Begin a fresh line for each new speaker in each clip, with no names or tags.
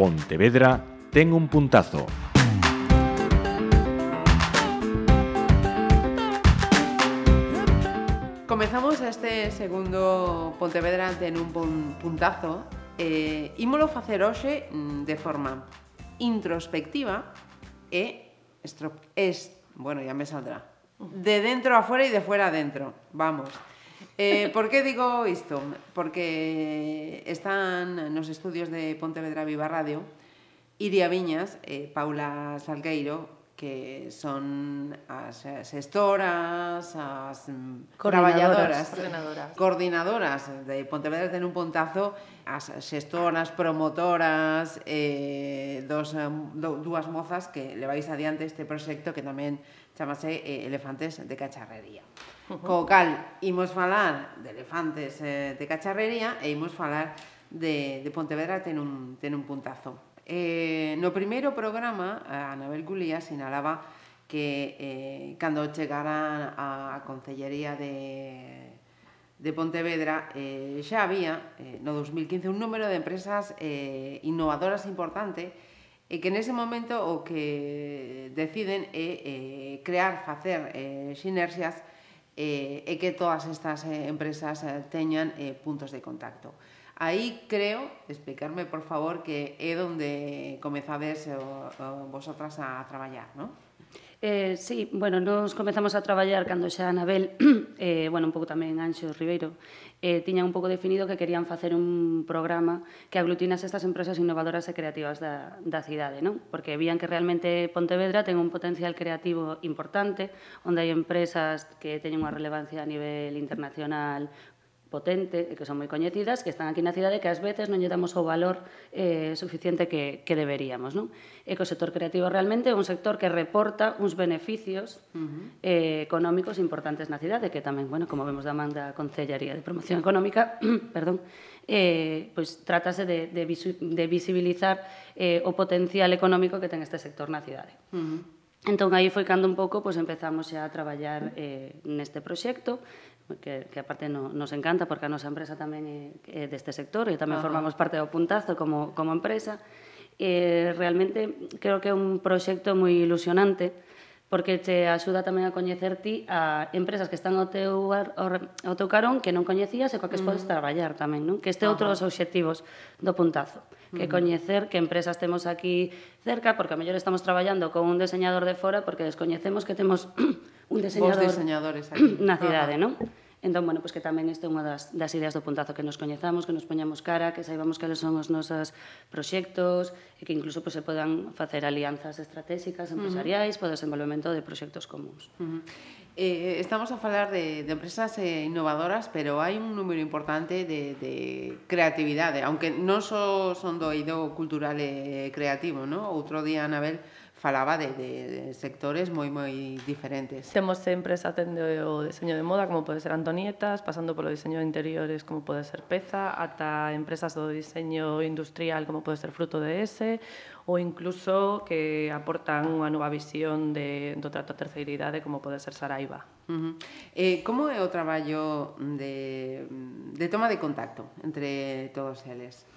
Pontevedra ten un puntazo.
Comezamos este segundo Pontevedra ten un puntazo. Eh, ímolo facer hoxe mm, de forma introspectiva e es, bueno, ya me saldrá. De dentro a fuera e de fuera a dentro. Vamos Eh, por que digo isto? Porque están nos estudios de Pontevedra Viva Radio Iria Viñas e eh, Paula Salgueiro que son as xestoras, as traballadoras,
coordinadoras.
coordinadoras de Pontevedra ten un pontazo, as xestoras, promotoras, eh, dos, eh, do, dúas mozas que leváis adiante este proxecto que tamén chamase eh, Elefantes de Cacharrería. Uh -huh. Co cal, imos falar de elefantes eh, de cacharrería e imos falar de, de Pontevedra ten un, ten un puntazo. Eh, no primeiro programa, Anabel Gulía sinalaba que eh, cando chegaran a Concellería de, de Pontevedra eh, xa había eh, no 2015 un número de empresas eh, innovadoras importante e que nese momento o que deciden é eh, crear, facer eh, sinerxias eh, e que todas estas eh, empresas eh, teñan eh, puntos de contacto. Aí creo, explicarme por favor, que é onde comezades o vosotras a traballar, non?
Eh, sí, bueno, nos comezamos a traballar cando xa Anabel, eh, bueno, un pouco tamén Anxo Ribeiro, eh, tiñan un pouco definido que querían facer un programa que aglutinase estas empresas innovadoras e creativas da, da cidade, non? Porque vían que realmente Pontevedra ten un potencial creativo importante, onde hai empresas que teñen unha relevancia a nivel internacional potente e que son moi coñecidas que están aquí na cidade que ás veces non lle damos o valor eh, suficiente que, que deberíamos. Non? E que o sector creativo realmente é un sector que reporta uns beneficios uh -huh. eh, económicos importantes na cidade que tamén, bueno, como vemos da man da Concellaría de Promoción Económica, perdón, eh, pois trátase de, de, visu, de visibilizar eh, o potencial económico que ten este sector na cidade. Uh -huh. Entón, aí foi cando un pouco pois, empezamos xa a traballar eh, neste proxecto, que, que aparte no, nos encanta porque a nosa empresa tamén é, é deste sector e tamén Ajá. formamos parte do puntazo como, como empresa. E realmente creo que é un proxecto moi ilusionante porque te axuda tamén a coñecer ti a empresas que están ao teu, ao teu carón que non coñecías e coa que mm. podes traballar tamén, non? Que este é outro dos obxectivos do puntazo, que mm. coñecer que empresas temos aquí cerca, porque a mellor estamos traballando con un diseñador de fora porque descoñecemos que temos un diseñador,
diseñadores aquí.
na cidade, non? Entón, bueno, pois que tamén isto é unha das, das ideas do puntazo que nos coñezamos, que nos poñamos cara, que saibamos cales son os nosos proxectos e que incluso pues, se podan facer alianzas estratégicas empresariais uh -huh. para o desenvolvemento de proxectos comuns.
Uh eh, -huh. Eh, estamos a falar de, de empresas eh, innovadoras, pero hai un número importante de, de creatividade, aunque non só so son do eido cultural e creativo, ¿no? Outro día, Anabel, falaba de, de, de sectores moi moi diferentes.
Temos sempre atende o diseño de moda, como pode ser Antonietas, pasando polo diseño de interiores, como pode ser Peza, ata empresas do diseño industrial, como pode ser Fruto de S, ou incluso que aportan unha nova visión de, do trato a terceiridade, como pode ser Saraiva.
Uh -huh. eh, como é o traballo de, de toma de contacto entre todos eles?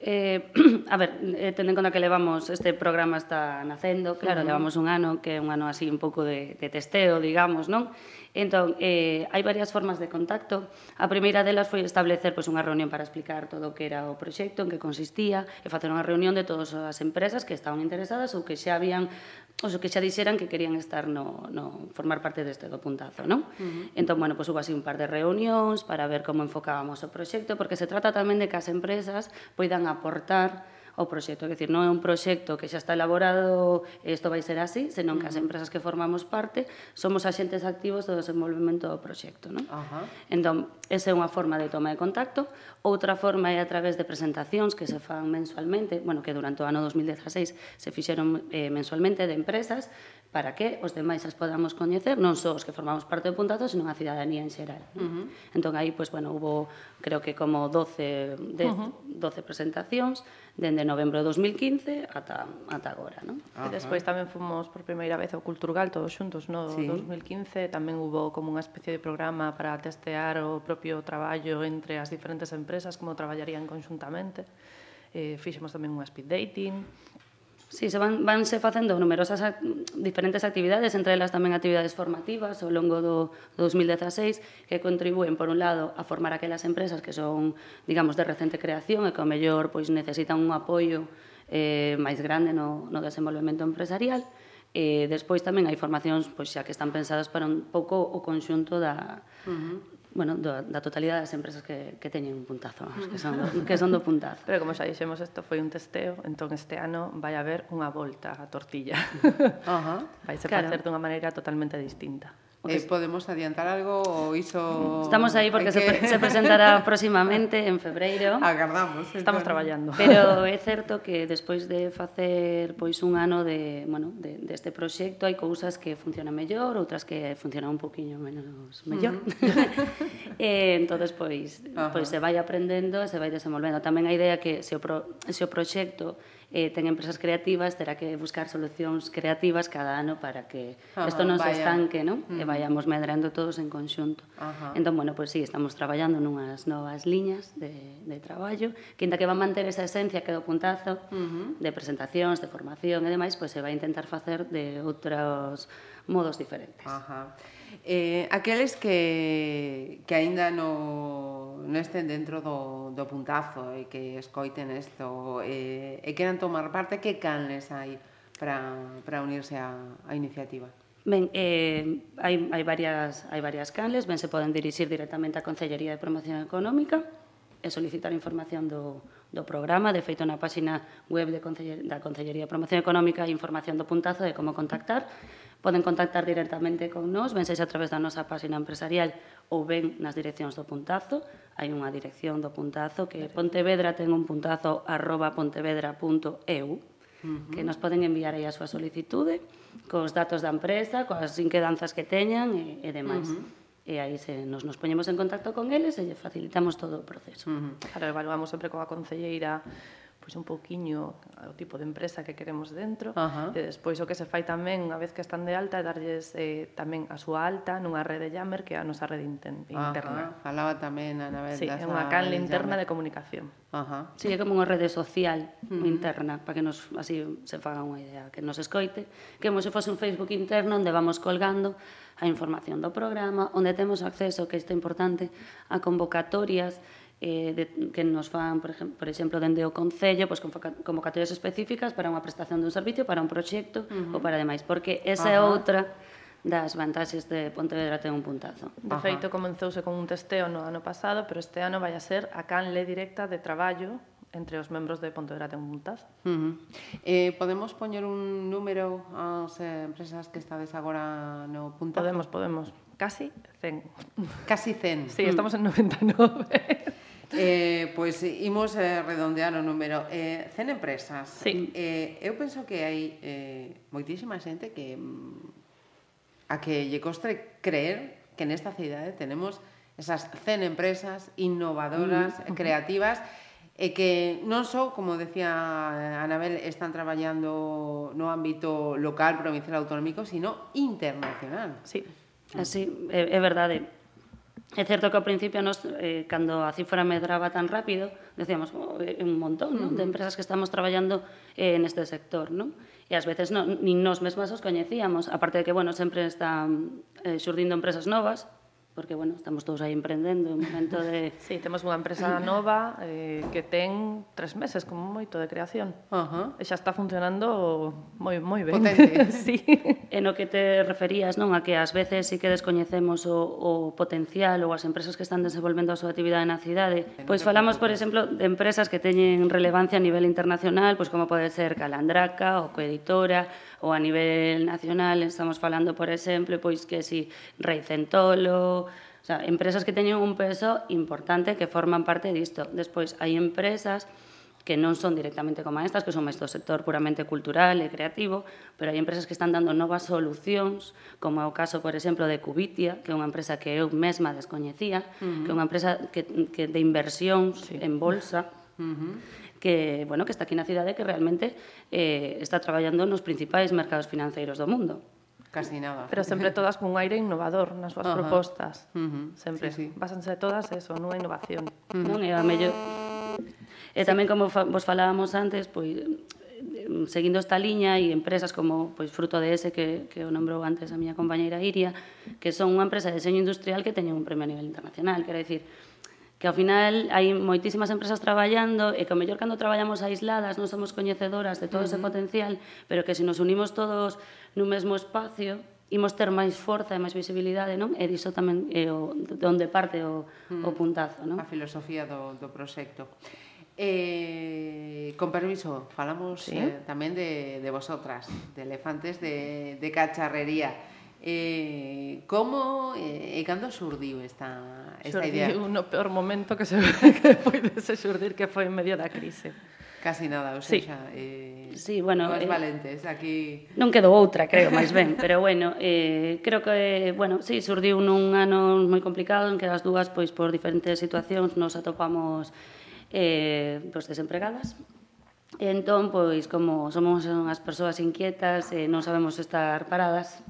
Eh, a ver, eh, tendo en conta que levamos este programa está nacendo, claro, uh -huh. levamos un ano que é un ano así un pouco de, de testeo, digamos, non? Entón, eh, hai varias formas de contacto. A primeira delas foi establecer pois, unha reunión para explicar todo o que era o proxecto, en que consistía, e facer unha reunión de todas as empresas que estaban interesadas ou que xa habían os que xa dixeran que querían estar no, no formar parte deste do puntazo, non? Uh -huh. Entón, bueno, pois hubo así un par de reunións para ver como enfocábamos o proxecto, porque se trata tamén de que as empresas poidan aportar o proxecto. É dicir, non é un proxecto que xa está elaborado, isto vai ser así, senón que as empresas que formamos parte somos axentes activos do desenvolvemento do proxecto. Non? Ajá. Entón, esa é unha forma de toma de contacto. Outra forma é a través de presentacións que se fan mensualmente, bueno, que durante o ano 2016 se fixeron eh, mensualmente de empresas, para que os demais as podamos coñecer, non só os que formamos parte do Puntazo, senón a cidadanía en xeral. Uh -huh. Entón aí, pois, bueno, hubo, creo que como 12, 10, uh -huh. 12 presentacións, dende novembro de 2015 ata, ata agora. Non?
E despois tamén fomos por primeira vez ao Culturgal todos xuntos, no sí. 2015 tamén hubo como unha especie de programa para testear o propio traballo entre as diferentes empresas, como traballarían conxuntamente. Eh, fixemos tamén unha speed dating,
Sí, se van, vanse facendo numerosas act diferentes actividades, entre elas tamén actividades formativas ao longo do 2016 que contribúen, por un lado, a formar aquelas empresas que son, digamos, de recente creación e que ao mellor pois, necesitan un apoio eh, máis grande no, no desenvolvemento empresarial. Eh, e despois tamén hai formacións pois xa que están pensadas para un pouco o conxunto da, uh -huh bueno, do, da totalidade das empresas que, que teñen un puntazo, que son do, que son do puntazo.
Pero como xa dixemos, isto foi un testeo, entón este ano vai haber unha volta a tortilla. Uh -huh. vai ser claro. facer dunha maneira totalmente distinta.
Eh, podemos adiantar algo ou iso
Estamos aí porque que... se, pre se presentará próximamente en febreiro.
Agardamos.
Estamos traballando.
Pero é certo que despois de facer pois un ano de, bueno, de deste de proxecto hai cousas que funcionan mellor, outras que funcionan un poquinho menos mellor. Uh -huh. e entonces pois uh -huh. pois se vai aprendendo, se vai desenvolvendo. Tamén a idea que se o pro, se o proxecto eh, ten empresas creativas, terá que buscar solucións creativas cada ano para que isto non se estanque, non? Uh -huh. E vayamos medrando todos en conxunto. Uh -huh. Entón, bueno, pois pues, sí, estamos traballando nunhas novas liñas de, de traballo, que inda que van manter esa esencia que do puntazo uh -huh. de presentacións, de formación e demais, pois pues, se vai intentar facer de outros modos diferentes.
Ajá. Eh, aqueles que, que aínda no, no estén dentro do, do puntazo e que escoiten isto eh, e queran tomar parte, que canles hai para, para unirse á, á iniciativa?
Ben, eh, hai, hai, varias, hai varias canles, ben se poden dirixir directamente á Concellería de Promoción Económica e solicitar información do, do programa, de feito na páxina web de Conceller, da Concellería de Promoción Económica e Información do Puntazo de como contactar. Poden contactar directamente con nós, ben sexa a través da nosa páxina empresarial ou ben nas direccións do Puntazo. Hai unha dirección do Puntazo que Pontevedra ten un puntazo arroba pontevedra.eu -huh. que nos poden enviar aí a súa solicitude, cos datos da empresa, coas inquedanzas que teñan e, e demais. Uh -huh e aí se nos, nos poñemos en contacto con eles e facilitamos todo o proceso. Uh
-huh. Claro, evaluamos sempre coa concelleira pois un pouquiño o tipo de empresa que queremos dentro uh -huh. e despois o que se fai tamén unha vez que están de alta é darlles eh, tamén a súa alta nunha rede Yammer que é a nosa rede interna. Ajá.
Falaba tamén a Anabel.
Sí, é unha canle interna de comunicación.
Ajá. Sí, é como unha rede social uh -huh. interna para que nos así se faga unha idea, que nos escoite, que como se fose un Facebook interno onde vamos colgando a información do programa, onde temos acceso, que isto é importante, a convocatorias eh, de, que nos fan, por, exemplo, por exemplo, dende o Concello, pois, convocatorias específicas para unha prestación dun servicio, para un proxecto uh -huh. ou para demais, porque esa é outra das vantaxes de Pontevedra ten un puntazo.
De Ajá. feito, comenzouse con un testeo no ano pasado, pero este ano vai a ser a canle directa de traballo entre os membros de Pontevedra ten un puntazo.
Uh -huh. eh, podemos poñer un número ás empresas que estades agora no puntazo?
Podemos, podemos. Casi 100.
Casi 100.
Sí, estamos en mm. 99.
Eh, pois imos eh, redondear o número eh, 100 empresas
sí.
eh, eu penso que hai eh, moitísima xente que mm, a que lle costre creer que nesta cidade tenemos esas 100 empresas innovadoras, mm. creativas e que non só, como decía Anabel, están traballando no ámbito local, provincial, autonómico, sino internacional.
Sí, mm. así, é, é verdade É certo que ao principio nos, eh, cando a cifra medraba tan rápido, decíamos oh, eh, un montón non? de empresas que estamos traballando eh, neste sector. Non? E ás veces non, nin nós mesmas os coñecíamos, aparte de que bueno, sempre están eh, xurdindo empresas novas, porque, bueno, estamos todos aí emprendendo, un momento de...
Sí, temos unha empresa nova eh, que ten tres meses como moito de creación. Uh -huh. E xa está funcionando moi, moi ben.
Potente.
sí.
En o que te referías, non? A que ás veces sí que descoñecemos o, o potencial ou as empresas que están desenvolvendo a súa actividade na cidade. Pois falamos, por exemplo, de empresas que teñen relevancia a nivel internacional, pois como pode ser Calandraca, ou Coeditora, ou a nivel nacional estamos falando, por exemplo, pois que si Rei Centolo, o sea, empresas que teñen un peso importante que forman parte disto. Despois hai empresas que non son directamente como estas, que son máis do sector puramente cultural e creativo, pero hai empresas que están dando novas solucións, como é o caso, por exemplo, de Cubitia, que é unha empresa que eu mesma descoñecía, uh -huh. que é unha empresa que, que de inversións sí. en bolsa, uh -huh que, bueno, que está aquí na cidade que realmente eh, está traballando nos principais mercados financeiros do mundo.
Casi nada.
Pero sempre todas cun aire innovador nas súas uh -huh. propostas. Uh -huh. Sempre. Sí, sí. Basanse todas eso, nunha innovación.
Uh -huh. Non é a mellor... E eh, tamén, como como vos falábamos antes, pois eh, seguindo esta liña e empresas como pois Fruto de ese que que o nombrou antes a miña compañeira Iria, que son unha empresa de deseño industrial que teñen un premio a nivel internacional, quero dicir, que ao final hai moitísimas empresas traballando e que ao mellor cando traballamos aisladas non somos coñecedoras de todo uh -huh. ese potencial, pero que se nos unimos todos nun mesmo espacio, imos ter máis forza e máis visibilidade, non? E diso tamén é o onde parte o, mm. o puntazo, non?
A filosofía do, do proxecto. Eh, con permiso, falamos ¿Sí? eh, tamén de, de vosotras, de elefantes de, de cacharrería. Eh, como eh, e cando surdiu esta, esta
surdiu
idea?
Surdiu no peor momento que se que poidese surdir, que foi en medio da crise.
Casi nada, ou
sí.
seja, eh,
sí, bueno,
eh, valentes aquí...
Non quedou outra, creo, máis ben, pero bueno, eh, creo que, bueno, sí, surdiu nun ano moi complicado en que as dúas, pois, por diferentes situacións nos atopamos eh, pois, desempregadas, E entón, pois, como somos unhas persoas inquietas, eh, non sabemos estar paradas,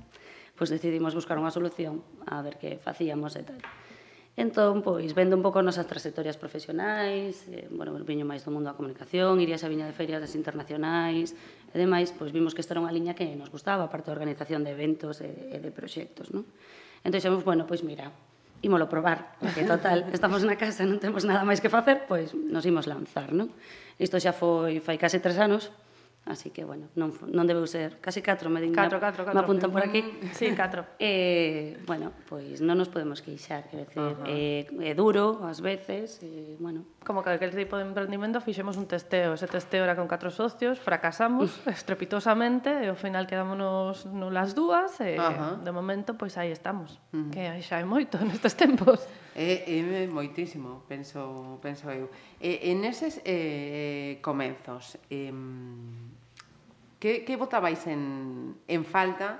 pois decidimos buscar unha solución a ver que facíamos e tal. Entón, pois, vendo un pouco as nosas trayectorias profesionais, eh, bueno, viño máis do mundo da comunicación, iría a viña de ferias internacionais, e demais, pois vimos que esta era unha liña que nos gustaba, parte da organización de eventos e, e de proxectos, non? Entón, xamos, bueno, pois mira, ímolo probar, porque total, estamos na casa, non temos nada máis que facer, pois nos imos lanzar, non? Isto xa foi fai case tres anos, Así que, bueno, non, non debeu ser casi 4, me, din,
4, 4, 4.
me apuntan por aquí.
Mm, sí, 4.
eh, bueno, pois non nos podemos queixar, quer decir, uh -huh. eh, é duro ás veces, eh, bueno.
Como aquel tipo de emprendimento fixemos un testeo, ese testeo era con 4 socios, fracasamos estrepitosamente e ao final quedámonos nulas dúas e uh -huh. de momento pois aí estamos, uh -huh. que xa é moito nestes tempos.
É, é moitísimo, penso, penso eu. E, en eses eh, eh, comenzos, eh, que, que votabais en, en falta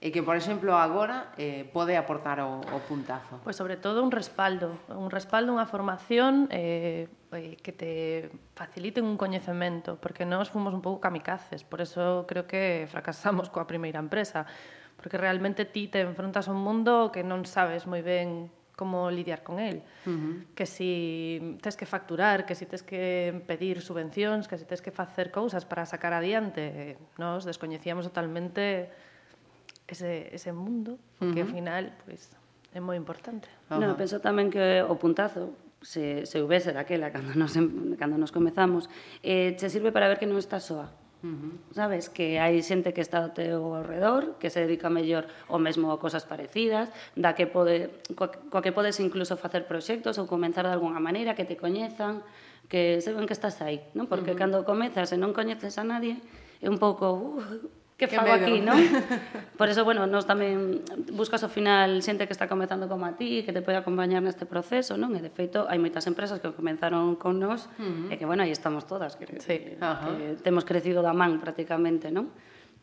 e que, por exemplo, agora eh, pode aportar o, o puntazo?
Pois, pues sobre todo, un respaldo. Un respaldo, unha formación eh, eh que te faciliten un coñecemento, porque nós fomos un pouco kamikazes, por eso creo que fracasamos coa primeira empresa, porque realmente ti te enfrontas a un mundo que non sabes moi ben como lidiar con el. Uh -huh. Que si tes que facturar, que si tes que pedir subvencións, que si tes que facer cousas para sacar adiante, nos descoñecíamos totalmente ese, ese mundo, uh -huh. que ao final pois, pues, é moi importante.
Uh -huh. No, penso tamén que o puntazo, se, se houvese daquela cando nos, cando nos comezamos, eh, che sirve para ver que non estás soa Uh -huh. Sabes que hai xente que está ao teu redor, que se dedica mellor ou mesmo a cosas parecidas, da que pode coa, coa que podes incluso facer proxectos ou comenzar de algunha maneira que te coñezan, que saben que estás aí, non? Porque uh -huh. cando comezas e non coñeces a nadie, é un pouco uh, que fago aquí, non? Por eso, bueno, nos tamén buscas ao final xente que está comezando como a ti, que te pode acompañar neste proceso, non? E de feito, hai moitas empresas que comenzaron con nós uh -huh. e que, bueno, aí estamos todas, que, sí. que, uh -huh. que temos crecido da man prácticamente, non?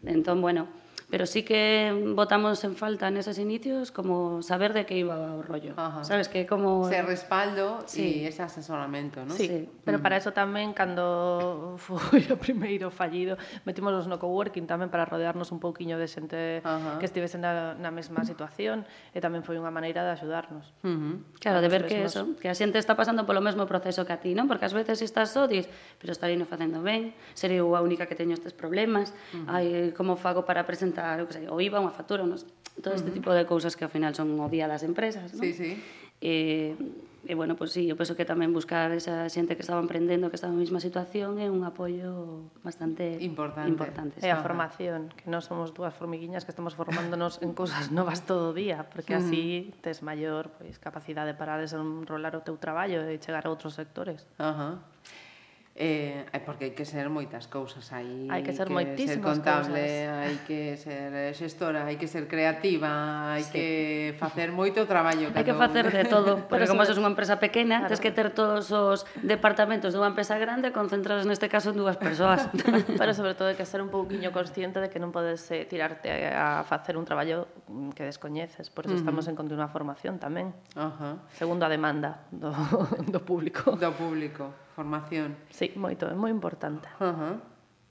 Entón, bueno, pero sí que votamos en falta en esos inicios como saber de qué iba o rollo. Ajá. Sabes que como
ese respaldo sí. e ese asesoramento, non?
Sí, sí. pero mm. para eso tamén cando foi o primeiro fallido, metimos no coworking tamén para rodearnos un pouquiño de xente Ajá. que estivese na, na mesma situación e tamén foi unha maneira de axudarnos.
Uh -huh. Claro, de ver que eso, que a xente está pasando polo mesmo proceso que a ti, non? Porque ás veces estás só dis, pero estarei non facendo ben, serei a única que teño estes problemas, uh -huh. ai, como fago para presentar aumenta eu que sei, o IVA, unha factura, unos, todo este uh -huh. tipo de cousas que ao final son o día das empresas. non?
Sí, sí.
Eh, e bueno, pois pues, sí, eu penso que tamén buscar esa xente que estaba emprendendo, que estaba na mesma situación é un apoio bastante
importante.
importante
e a formación, que non somos dúas formiguiñas que estamos formándonos en cousas novas todo o día, porque así tes maior pois, capacidade para desenrolar o teu traballo e chegar a outros sectores.
Ajá. Uh -huh. Eh, porque hai que ser moitas cousas aí.
Hai que ser que moitísimas
ser contable, cousas. hai que ser eh, xestora, hai que ser creativa, hai sí. que facer moito traballo.
Hai que facer de todo, porque como sos unha empresa pequena, claro. tens que ter todos os departamentos dunha empresa grande concentrados neste caso en dúas persoas.
Pero sobre todo hai que ser un pouquiño consciente de que non podes eh, tirarte a, a facer un traballo mm, que descoñeces, por iso uh -huh. estamos en continua formación tamén. Uh -huh. Segundo a demanda do, do público.
Do público. Formación.
Sí, moito, é moi importante.
Uh -huh.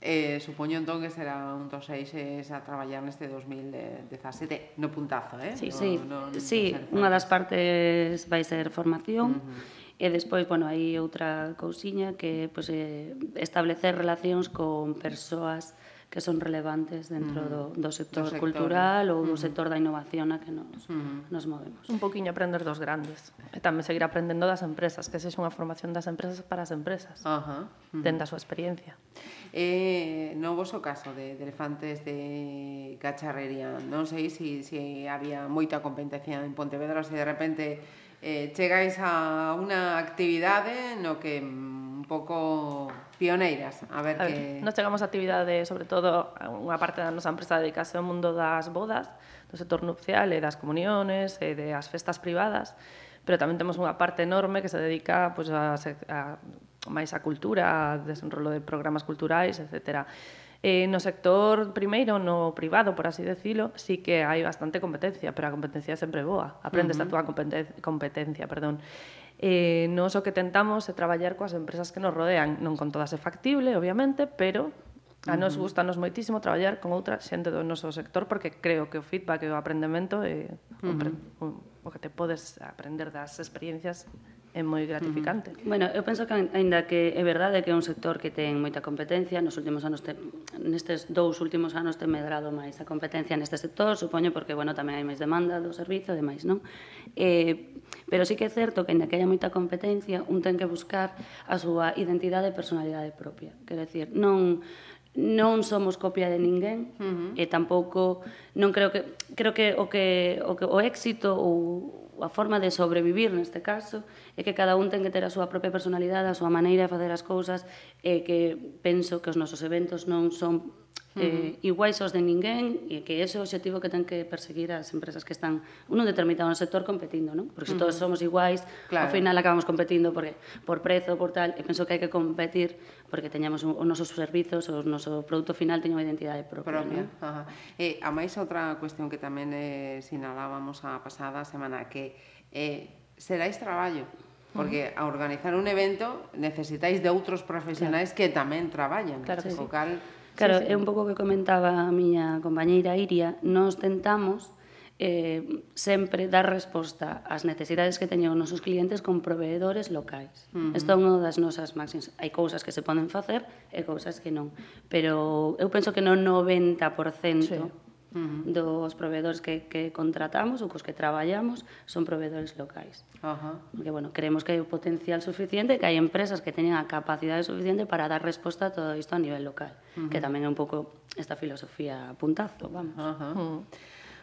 Eh, supoño entón que será un dos seis a traballar neste 2017 no puntazo, eh?
Sí,
no,
sí,
no, no,
sí unha das partes vai ser formación uh -huh. e despois, bueno, hai outra cousiña que pues, eh, establecer relacións con persoas que son relevantes dentro mm. do, do sector,
do sector
cultural ou do mm. sector da innovación a que nos, mm. nos movemos.
Un poquinho aprender dos grandes e tamén seguir aprendendo das empresas, que sexa unha formación das empresas para as empresas,
Ajá.
dentro da súa experiencia.
Eh, no vos o caso de, de elefantes de cacharrería, non sei se si, si había moita competencia en Pontevedra, se de repente eh, chegáis a unha actividade no que pouco pioneiras, a ver,
a ver que... Nos chegamos a actividade, sobre todo, unha parte da nosa empresa dedicase ao mundo das bodas, do sector nupcial e das comuniones e das festas privadas, pero tamén temos unha parte enorme que se dedica pues, a, a, máis a cultura, a desenrolo de programas culturais, etcétera. Eh, no sector primeiro, no privado, por así decirlo, sí que hai bastante competencia, pero a competencia é sempre boa. Aprendes uh -huh. a túa competen competencia, perdón. Eh, nos o que tentamos é traballar coas empresas que nos rodean, non con todas é factible, obviamente, pero a nos gustanos moitísimo traballar con outra xente do noso sector porque creo que o feedback e o aprendemento é uh -huh. o, o que te podes aprender das experiencias é moi gratificante. Uh -huh.
Bueno, eu penso que aínda que é verdade que é un sector que ten moita competencia, nos últimos anos te, nestes dous últimos anos ten medrado máis a competencia neste sector, supoño porque bueno, tamén hai máis demanda do servizo e demais, non? Eh, pero sí que é certo que aínda que haya moita competencia, un ten que buscar a súa identidade e personalidade propia. Quero decir, non non somos copia de ninguén uh -huh. e tampouco non creo que creo que o que o que o éxito ou a forma de sobrevivir neste caso é que cada un ten que ter a súa propia personalidade, a súa maneira de facer as cousas e que penso que os nosos eventos non son Eh, iguais aos de ninguén e que ese é o objetivo que ten que perseguir as empresas que están nun determinado sector competindo, non? Porque se todos somos iguais,
claro.
ao final acabamos competindo porque por prezo, por tal, e penso que hai que competir porque teñamos os nosos servizos, o noso produto final teña unha identidade propia.
propia.
Non?
Ajá. E a máis outra cuestión que tamén eh, sinalábamos a pasada semana que eh, seráis traballo, porque a organizar un evento necesitáis de outros profesionais claro. que tamén traballan,
claro que
co
sí.
cal
Claro,
sí, sí.
é un pouco que comentaba a miña compañeira Iria, nos tentamos eh, sempre dar resposta ás necesidades que teñen os nosos clientes con proveedores locais. Uh -huh. Isto é unha das nosas máximas. Hai cousas que se poden facer e cousas que non. Pero eu penso que no 90%
sí
uh -huh. dos proveedores que, que contratamos ou cos que traballamos son proveedores locais.
Uh -huh.
Porque, bueno, creemos que hai o potencial suficiente, que hai empresas que teñen a capacidade suficiente para dar resposta a todo isto a nivel local, uh -huh. que tamén é un pouco esta filosofía puntazo, vamos.
Uh
-huh. Uh -huh.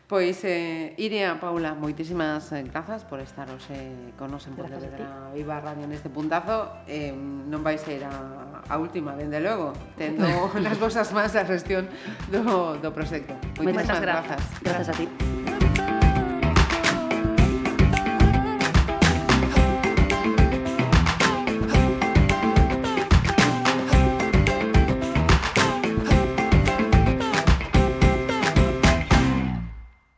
Pois, eh, Iria, Paula, moitísimas eh, grazas por estar hoxe eh, con nos en Pontevedra Viva Radio neste puntazo. Eh, non vais a ir a a última, dende logo, tendo nas vosas mans a gestión do, do proxecto.
Moitas
grazas.
Grazas a ti.